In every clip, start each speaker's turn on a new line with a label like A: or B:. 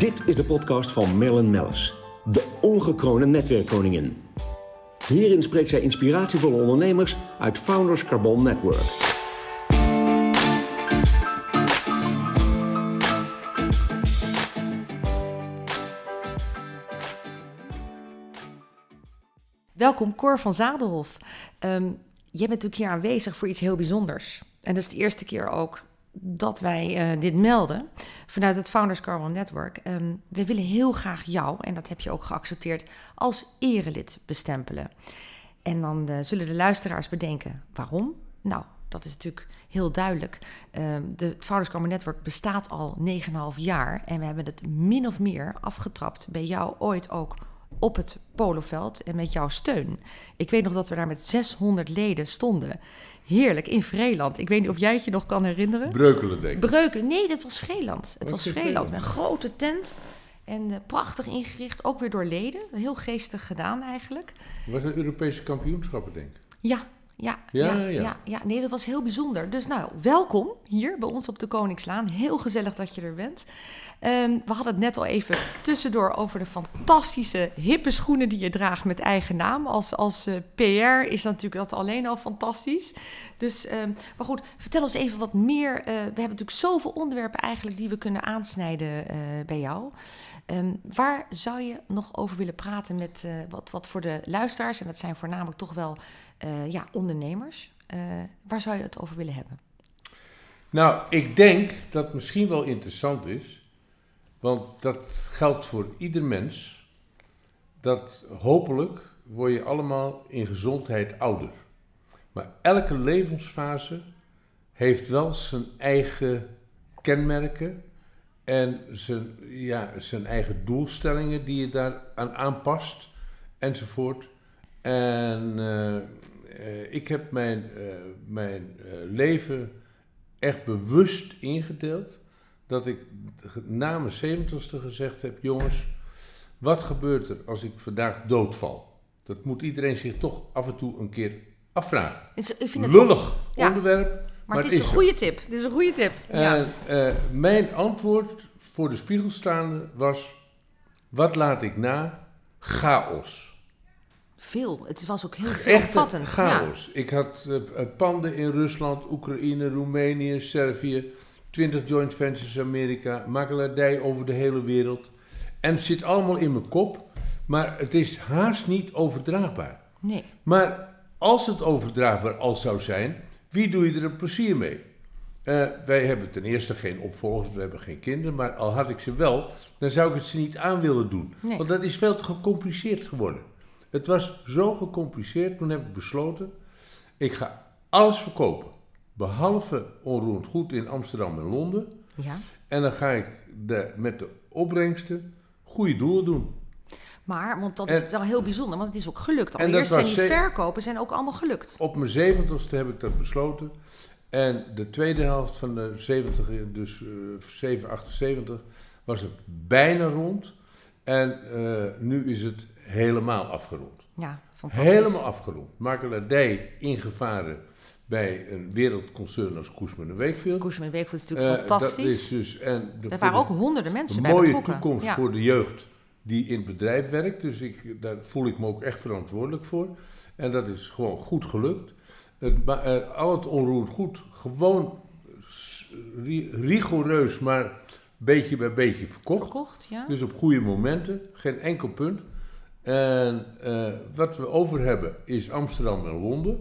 A: Dit is de podcast van Marilyn Mellis, de ongekroonde netwerkkoningin. Hierin spreekt zij inspiratievolle ondernemers uit Founders Carbon Network.
B: Welkom Cor van Zadelhof. Um, jij bent natuurlijk hier aanwezig voor iets heel bijzonders. En dat is de eerste keer ook dat wij uh, dit melden vanuit het Founders Carbon Network. Um, we willen heel graag jou, en dat heb je ook geaccepteerd, als erelid bestempelen. En dan uh, zullen de luisteraars bedenken, waarom? Nou, dat is natuurlijk heel duidelijk. Um, de Founders Carbon Network bestaat al 9,5 jaar en we hebben het min of meer afgetrapt bij jou ooit ook op het poloveld en met jouw steun. Ik weet nog dat we daar met 600 leden stonden. Heerlijk, in Vreeland. Ik weet niet of jij het je nog kan herinneren.
C: Breukelen, denk ik.
B: Breukelen, nee, dat was Vreeland. Het was, was Vreeland, met een grote tent. En uh, prachtig ingericht, ook weer door leden. Heel geestig gedaan eigenlijk.
C: Was het Europese kampioenschappen, denk ik?
B: Ja, ja, ja, ja, ja. ja, nee, dat was heel bijzonder. Dus nou, welkom hier bij ons op de Koningslaan. Heel gezellig dat je er bent. Um, we hadden het net al even tussendoor over de fantastische hippe schoenen die je draagt met eigen naam. Als, als uh, PR is dat natuurlijk dat alleen al fantastisch. Dus, um, maar goed, vertel ons even wat meer. Uh, we hebben natuurlijk zoveel onderwerpen eigenlijk die we kunnen aansnijden uh, bij jou. Um, waar zou je nog over willen praten met wat, wat voor de luisteraars, en dat zijn voornamelijk toch wel ja, ondernemers, waar zou je het over willen hebben?
C: Nou, ik denk dat het misschien wel interessant is want dat geldt voor ieder mens. Dat hopelijk word je allemaal in gezondheid ouder. Maar elke levensfase heeft wel zijn eigen kenmerken en zijn, ja, zijn eigen doelstellingen die je daar aan aanpast enzovoort. En uh, uh, ik heb mijn, uh, mijn leven echt bewust ingedeeld dat ik na mijn zeventigste gezegd heb: jongens, wat gebeurt er als ik vandaag doodval? Dat moet iedereen zich toch af en toe een keer afvragen.
B: ik vind het
C: Lullig ja. onderwerp.
B: Maar, maar het is, een goede tip. Het is een goede tip.
C: En uh, mijn antwoord voor de spiegel staande was: wat laat ik na? Chaos.
B: Veel. Het was ook heel veelomvattend.
C: chaos. Ja. Ik had uh, panden in Rusland, Oekraïne, Roemenië, Servië. 20 joint ventures Amerika, makelaardij over de hele wereld. En het zit allemaal in mijn kop, maar het is haast niet overdraagbaar.
B: Nee.
C: Maar als het overdraagbaar al zou zijn, wie doe je er een plezier mee? Uh, wij hebben ten eerste geen opvolgers, we hebben geen kinderen, maar al had ik ze wel, dan zou ik het ze niet aan willen doen. Nee. Want dat is veel te gecompliceerd geworden. Het was zo gecompliceerd, toen heb ik besloten, ik ga alles verkopen. Behalve onroerend goed in Amsterdam en Londen.
B: Ja.
C: En dan ga ik de, met de opbrengsten goede doelen doen.
B: Maar, want dat is wel heel bijzonder, want het is ook gelukt. Allereerst zijn die verkopen zijn ook allemaal gelukt.
C: Op mijn zeventigste heb ik dat besloten. En de tweede helft van de 70, dus uh, 7, 78, was het bijna rond. En uh, nu is het helemaal afgerond.
B: Ja, fantastisch.
C: Helemaal afgerond. Makelaardij ingevaren bij een wereldconcern als Koesman en Wakefield.
B: Koesman en Wakefield is natuurlijk uh, fantastisch. Dat
C: is dus, en
B: de, er waren ook honderden mensen bij
C: betrokken. Een mooie toekomst ja. voor de jeugd die in het bedrijf werkt. Dus ik, daar voel ik me ook echt verantwoordelijk voor. En dat is gewoon goed gelukt. Het, uh, al het onroerend goed, gewoon rigoureus, maar beetje bij beetje verkocht.
B: verkocht ja.
C: Dus op goede momenten, geen enkel punt. En uh, wat we over hebben is Amsterdam en Londen.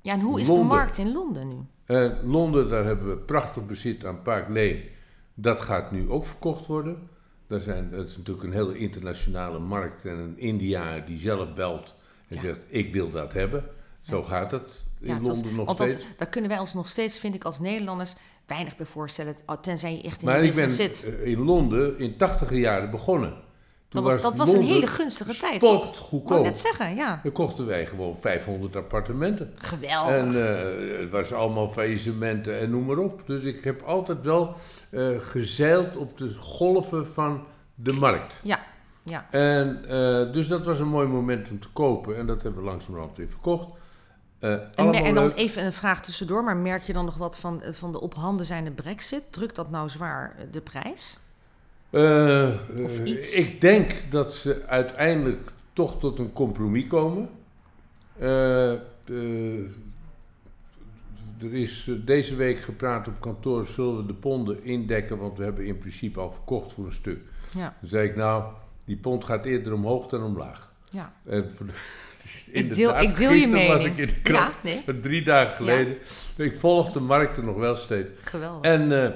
B: Ja, en hoe is Londen. de markt in Londen nu?
C: Uh, Londen, daar hebben we prachtig bezit aan Park Lane. Dat gaat nu ook verkocht worden. Daar zijn, dat is natuurlijk een hele internationale markt. En een Indiaan die zelf belt en ja. zegt: Ik wil dat hebben. Zo ja. gaat het in ja, Londen nog
B: want
C: steeds.
B: Dat, daar kunnen wij ons nog steeds, vind ik, als Nederlanders weinig bij voorstellen. Tenzij je echt in
C: maar
B: de
C: ik ben
B: zit.
C: in Londen in tachtige jaren begonnen.
B: Dat was, dat was een hele gunstige tijd.
C: Spot goedkoop.
B: net zeggen, ja.
C: Dan kochten wij gewoon 500 appartementen.
B: Geweldig.
C: En uh, het was allemaal faillissementen en noem maar op. Dus ik heb altijd wel uh, gezeild op de golven van de markt.
B: Ja, ja.
C: En uh, dus dat was een mooi moment om te kopen. En dat hebben we langzamerhand weer verkocht.
B: En, en, dan even een vraag tussendoor. Maar merk je dan nog wat van, van de op handen zijnde brexit? Drukt dat nou zwaar de prijs?
C: Eh,
B: Of
C: eh,
B: iets.
C: ik denk dat ze uiteindelijk toch tot een compromis komen. Eh, de- er is eh, deze week gepraat op kantoor, zullen we de ponden indekken, want we hebben in principe al verkocht voor een stuk.
B: Ja,
C: Dan zei ik, nou, die pond gaat eerder omhoog dan omlaag.
B: ja.
C: En voor de-
B: Ik deel,
C: inderdaad,
B: ik deel je
C: gisteren was ik in de krant,
B: Ja, nee,
C: drie dagen geleden. Ik volg de markten nog wel steeds.
B: geweldig.
C: En, eh,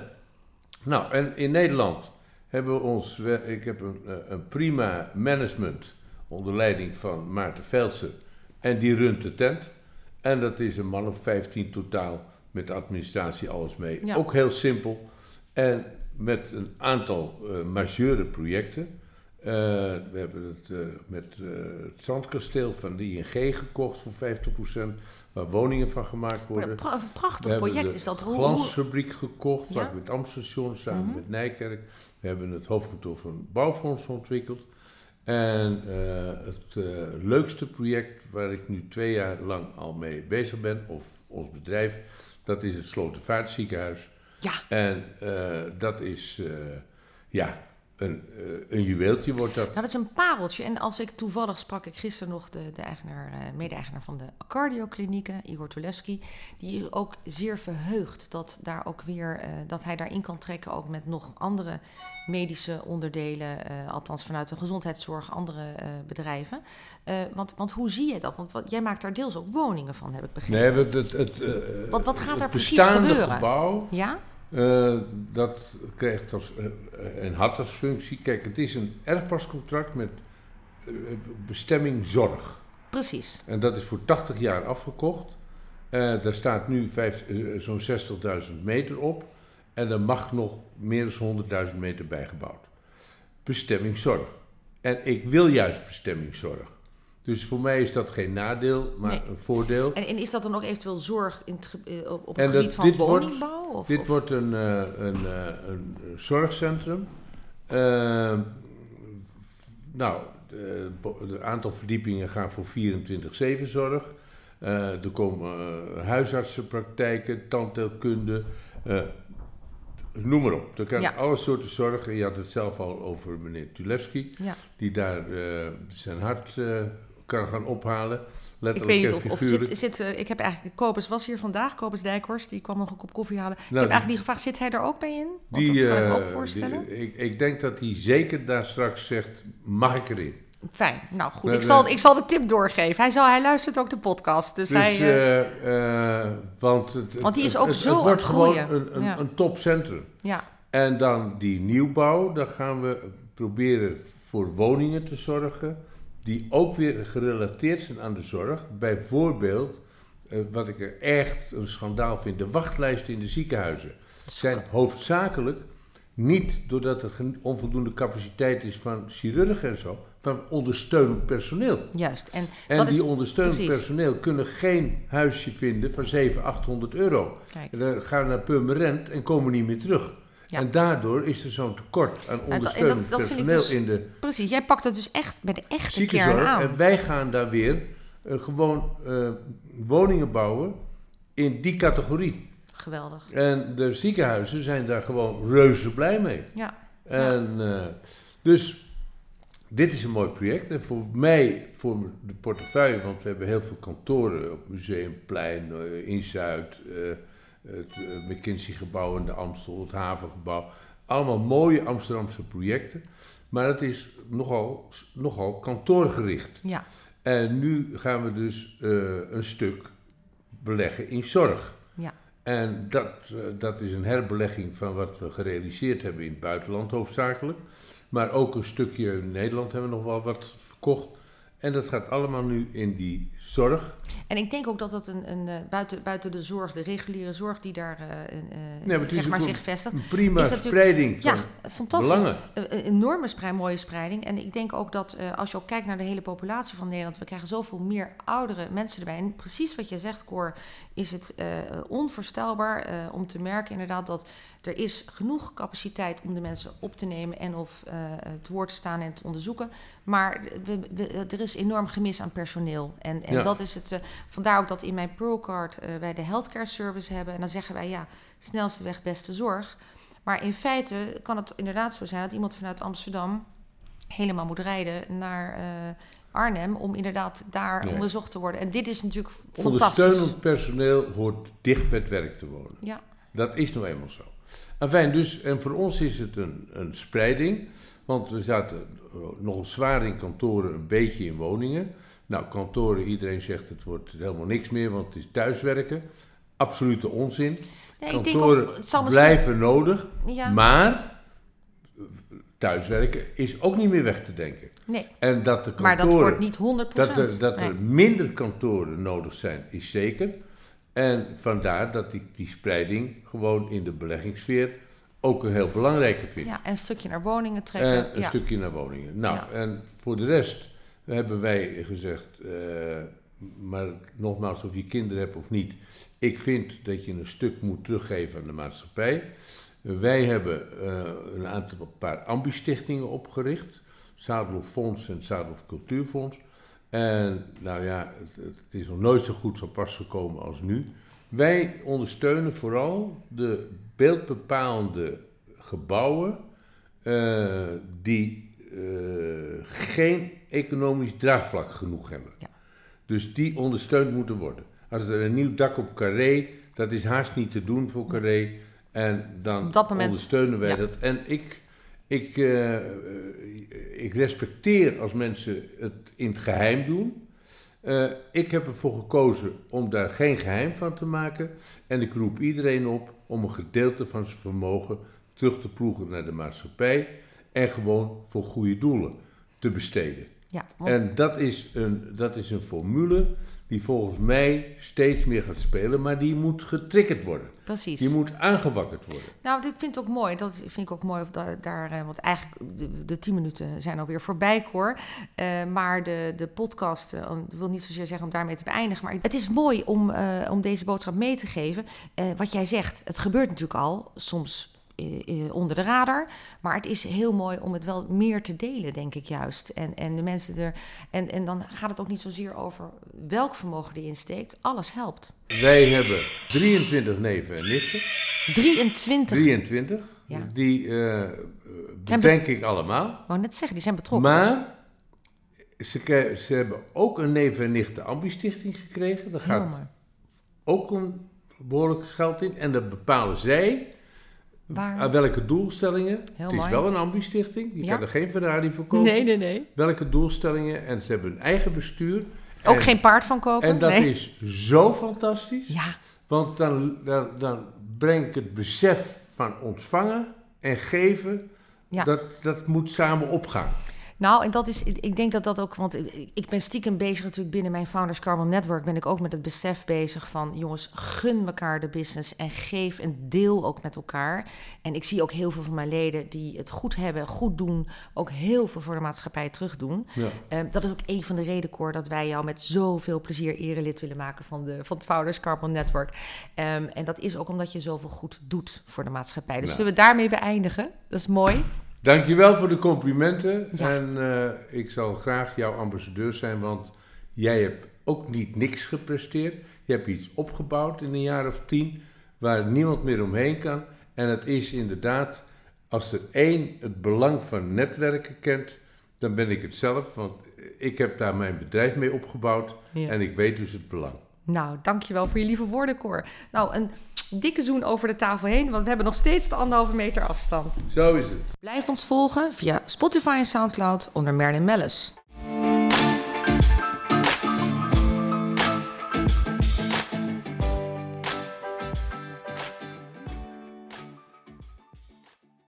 C: nou, en in Nederland hebben we ons, ik heb een, eh, een prima management onder leiding van Maarten Velsen. En die runt de tent. En dat is een man of 15 totaal met de administratie alles mee.
B: Ja.
C: Ook heel simpel. En met een aantal eh majeure projecten. Eh, we hebben het eh, met eh, het zandkasteel van de ING gekocht voor 50%, waar woningen van gemaakt worden.
B: een pra- een
C: We
B: prachtig project is dat. Hoe,
C: glansfabriek gekocht,
B: Ja.
C: met Amstelstation samen
B: Mhm.
C: met Nijkerk. We hebben het hoofdkantoor van Bouwfonds ontwikkeld. En het leukste project waar ik nu twee jaar lang al mee bezig ben, of ons bedrijf, dat is het Slotervaartziekenhuis.
B: Ja,
C: En dat is, ja, een, eh, een juweeltje wordt dat.
B: Nou, dat is een pareltje. En als ik toevallig sprak ik gisteren nog de, de eigenaar, eh, mede-eigenaar van de cardioklinieken, Igor Tuleski. Die is ook zeer verheugd dat, daar ook weer, eh, dat hij daarin kan trekken, ook met nog andere medische onderdelen, althans vanuit de gezondheidszorg, andere bedrijven. Want, want hoe zie je dat? Want wat, jij maakt daar deels ook woningen van, heb ik begrepen.
C: Nee, het, het, het,
B: Wat- wat gaat er precies gebeuren?
C: gebouw
B: Ja?
C: Eh, dat krijgt als, eh, eh, en had als functie. Kijk, het is een erfpascontract met eh, bestemming zorg.
B: Precies.
C: En dat is voor 80 jaar afgekocht. Eh, daar staat nu eh, zo'n 60.000 meter op. En er mag nog meer dan 100.000 meter bijgebouwd. Bestemming zorg. En ik wil juist bestemming zorg. Dus voor mij is dat geen nadeel, maar
B: Nee.
C: een voordeel.
B: En, en is dat dan ook eventueel zorg in het, eh, op,
C: En
B: het
C: dat-
B: gebied van
C: dit wordt-
B: woningbouw? Of,
C: Dit
B: of-
C: wordt een, eh, een, eh, een zorgcentrum. Eh, nou, het aantal verdiepingen gaan voor 24-7 zorg. Er komen huisartsenpraktijken, tandheelkunde, noem maar op. Er kan
B: Ja.
C: alle soorten zorg. En Je had het zelf al over meneer Tulewski,
B: ja.
C: die daar zijn hart kan gaan ophalen.
B: Ik
C: Letterlijk
B: weet niet of, zit, zit eh, ik heb eigenlijk, Kobus was hier vandaag, Kobus Dijkhorst, die kwam nog een kop koffie halen. ik
C: Nou,
B: heb eigenlijk niet gevraagd, zit hij er ook bij in? Want
C: Die,
B: dat kan ik me ook
C: eh,
B: voorstellen.
C: die- ik, ik denk dat hij zeker daar straks zegt, mag ik erin?
B: Fijn, nou goed,
C: We-
B: ik zal,
C: we-
B: ik zal de tip doorgeven. Hij, zal, hij luistert ook de podcast, dus,
C: Dus,
B: hij... eh,
C: eh, eh, want, het,
B: Want die is ook
C: het,
B: zo
C: het wordt gewoon een, een,
B: Ja.
C: een topcentrum.
B: ja,
C: En dan die nieuwbouw, daar gaan we proberen voor woningen te zorgen, die ook weer gerelateerd zijn aan de zorg. Bijvoorbeeld, eh, wat ik er echt een schandaal vind, de wachtlijsten in de ziekenhuizen zijn hoofdzakelijk niet doordat er onvoldoende capaciteit is van chirurgen en zo, van ondersteunend personeel.
B: juist. En,
C: En die
B: is,
C: ondersteunend
B: precies.
C: personeel kunnen geen huisje vinden van 700, 800 euro.
B: Kijk,
C: En dan gaan naar Purmerend en komen niet meer terug.
B: Ja.
C: En daardoor is er zo'n tekort aan
B: dat-
C: ondersteunend
B: dat vind ik
C: personeel
B: dus
C: in de
B: precies. Jij pakt het dus echt bij de echte kern aan.
C: En wij gaan daar weer eh, gewoon eh, woningen bouwen in die categorie.
B: Geweldig.
C: En de ziekenhuizen zijn daar gewoon reuze blij mee.
B: Ja,
C: En eh, dus dit is een mooi project. En voor mij, voor de portefeuille, want we hebben heel veel kantoren op Museumplein, in Zuid, het eh, McKinsey-gebouw in de Amstel, het Havengebouw. Allemaal mooie Amsterdamse projecten. Maar het is nogal, nogal kantoorgericht.
B: ja,
C: En nu gaan we dus eh, een stuk beleggen in zorg.
B: ja.
C: En dat, eh, dat is een herbelegging van wat we gerealiseerd hebben in het buitenland hoofdzakelijk. Maar ook een stukje in Nederland hebben we nog wel wat verkocht. En dat gaat allemaal nu in die zorg.
B: En ik denk ook dat dat een, een eh, buiten, buiten de zorg, de reguliere zorg die daar eh, eh,
C: maar is
B: zeg maar zich vestigt.
C: Een prima
B: Is
C: spreiding van
B: Ja, fantastisch.
C: belangen.
B: Een enorme sprei, mooie spreiding. En ik denk ook dat als je ook kijkt naar de hele populatie van Nederland, we krijgen zoveel meer oudere mensen erbij. En precies wat je zegt, Cor, is het onvoorstelbaar om te merken inderdaad dat er is genoeg capaciteit om de mensen op te nemen en of eh, het woord te staan en te onderzoeken. Maar we, we- er is enorm gemis aan personeel. En, en
C: Ja.
B: dat is het. Vandaar ook dat in mijn Pearlcard eh wij de healthcare service hebben. En dan zeggen wij ja, snelste weg, beste zorg. Maar in feite kan het inderdaad zo zijn dat iemand vanuit Amsterdam helemaal moet rijden naar eh, Arnhem om inderdaad daar
C: Nee.
B: onderzocht te worden. En dit is natuurlijk fantastisch.
C: Ondersteunend personeel hoort dicht bij het werk te wonen.
B: Ja,
C: Dat is nou eenmaal zo. Enfin, dus, en voor ons is het een, een spreiding. Want we zaten eh, nogal zwaar in kantoren, een beetje in woningen. Nou, kantoren, iedereen zegt het wordt helemaal niks meer, want het is thuiswerken. Absolute onzin.
B: nee,
C: kantoren
B: ook, misschien...
C: blijven nodig,
B: Ja,
C: maar eh, thuiswerken is ook niet meer weg te denken.
B: nee,
C: En dat de
B: maar dat
C: kantoren
B: wordt niet 100%.
C: dat er, dat
B: Nee.
C: er minder kantoren nodig zijn, is zeker. En vandaar dat ik die spreiding gewoon in de beleggingssfeer ook een heel belangrijke vind.
B: Ja, en een stukje naar woningen trekken.
C: en een
B: ja.
C: stukje naar woningen. Nou,
B: Ja.
C: en voor de rest hebben wij gezegd, eh, maar nogmaals, of je kinderen hebt of niet, ik vind dat je een stuk moet teruggeven aan de maatschappij. Wij hebben eh, een aantal een paar ambi-stichtingen opgericht. Zadelhof Fonds en Zadelhof Cultuurfonds. En nou ja, het, het is nog nooit zo goed van pas gekomen als nu. Wij ondersteunen vooral de beeldbepalende gebouwen eh, die geen economisch draagvlak genoeg hebben.
B: Ja.
C: Dus die ondersteund moeten worden. Als er een nieuw dak op Carré, dat is haast niet te doen voor Carré. En dan
B: moment,
C: ondersteunen wij
B: ja.
C: dat. En ik, ik, eh, eh, ik respecteer als mensen het in het geheim doen. Eh, ik heb ervoor gekozen om daar geen geheim van te maken. En ik roep iedereen op om een gedeelte van zijn vermogen terug te ploegen naar de maatschappij. En gewoon voor goede doelen te besteden.
B: Ja, want-
C: En dat is, een, dat is een formule die volgens mij steeds meer gaat spelen, maar die moet getriggerd worden.
B: precies.
C: Die moet aangewakkerd worden.
B: Nou, ik vind het ook mooi. Dat vind ik ook mooi. Daar, daar, eh, want eigenlijk, de, de tien minuten zijn alweer voorbij, hoor. maar de, de podcast, eh, ik wil niet zozeer zeggen om daarmee te beëindigen. Maar het is mooi om, eh, om deze boodschap mee te geven. Eh, wat jij zegt, het gebeurt natuurlijk al, soms eh, eh, onder de radar. Maar het is heel mooi om het wel meer te delen, denk ik juist. En, en de mensen er. En, en dan gaat het ook niet zozeer over welk vermogen die insteekt. Alles helpt.
C: Wij hebben 23 neven en nichten.
B: 23.
C: 23.
B: Ja.
C: Die eh
B: Zijn
C: bedenk ik allemaal.
B: Wou net zeggen, die zijn betrokken.
C: Maar ze, ze hebben ook een neven en nichten ambi-stichting gekregen. Daar gaat ook een behoorlijk geld in. En dat bepalen zij
B: Waar?
C: aan welke doelstellingen.
B: Heel
C: het is
B: mooi.
C: wel een ambi-stichting. Je
B: Ja.
C: kan er geen Ferrari voor kopen.
B: Nee, nee, nee.
C: welke doelstellingen en ze hebben een eigen bestuur.
B: Ook
C: En-
B: geen paard van kopen?
C: En dat
B: nee.
C: is zo fantastisch,
B: Ja,
C: want dan, dan, dan brengt het besef van ontvangen en geven,
B: Ja.
C: dat, dat moet samen opgaan.
B: Nou en dat is, ik denk dat dat ook, want ik ben stiekem bezig natuurlijk binnen mijn Founders Carbon Network, ben ik ook met het besef bezig van, jongens, gun elkaar de business en geef en deel ook met elkaar. En ik zie ook heel veel van mijn leden die het goed hebben, goed doen, ook heel veel voor de maatschappij terugdoen.
C: Ja.
B: Ehm, dat is ook een van de redenen, Cor, dat wij jou met zoveel plezier erelid willen maken van, de, van het Founders Carbon Network. Ehm, en dat is ook omdat je zoveel goed doet voor de maatschappij. Dus
C: Ja.
B: zullen we daarmee beëindigen? Dat is mooi.
C: Dankjewel voor de complimenten
B: Ja.
C: en eh, ik zal graag jouw ambassadeur zijn, want jij hebt ook niet niks gepresteerd. Je hebt iets opgebouwd in een jaar of tien waar niemand meer omheen kan. En het is inderdaad, als er één het belang van netwerken kent, dan ben ik het zelf, want ik heb daar mijn bedrijf mee opgebouwd
B: Ja.
C: en ik weet dus het belang.
B: Nou, dankjewel voor je lieve woorden, Cor. Nou, een dikke zoen over de tafel heen, want we hebben nog steeds de anderhalve meter afstand.
C: Zo is het.
B: Blijf ons volgen via Spotify en Soundcloud onder Merlin Mellis.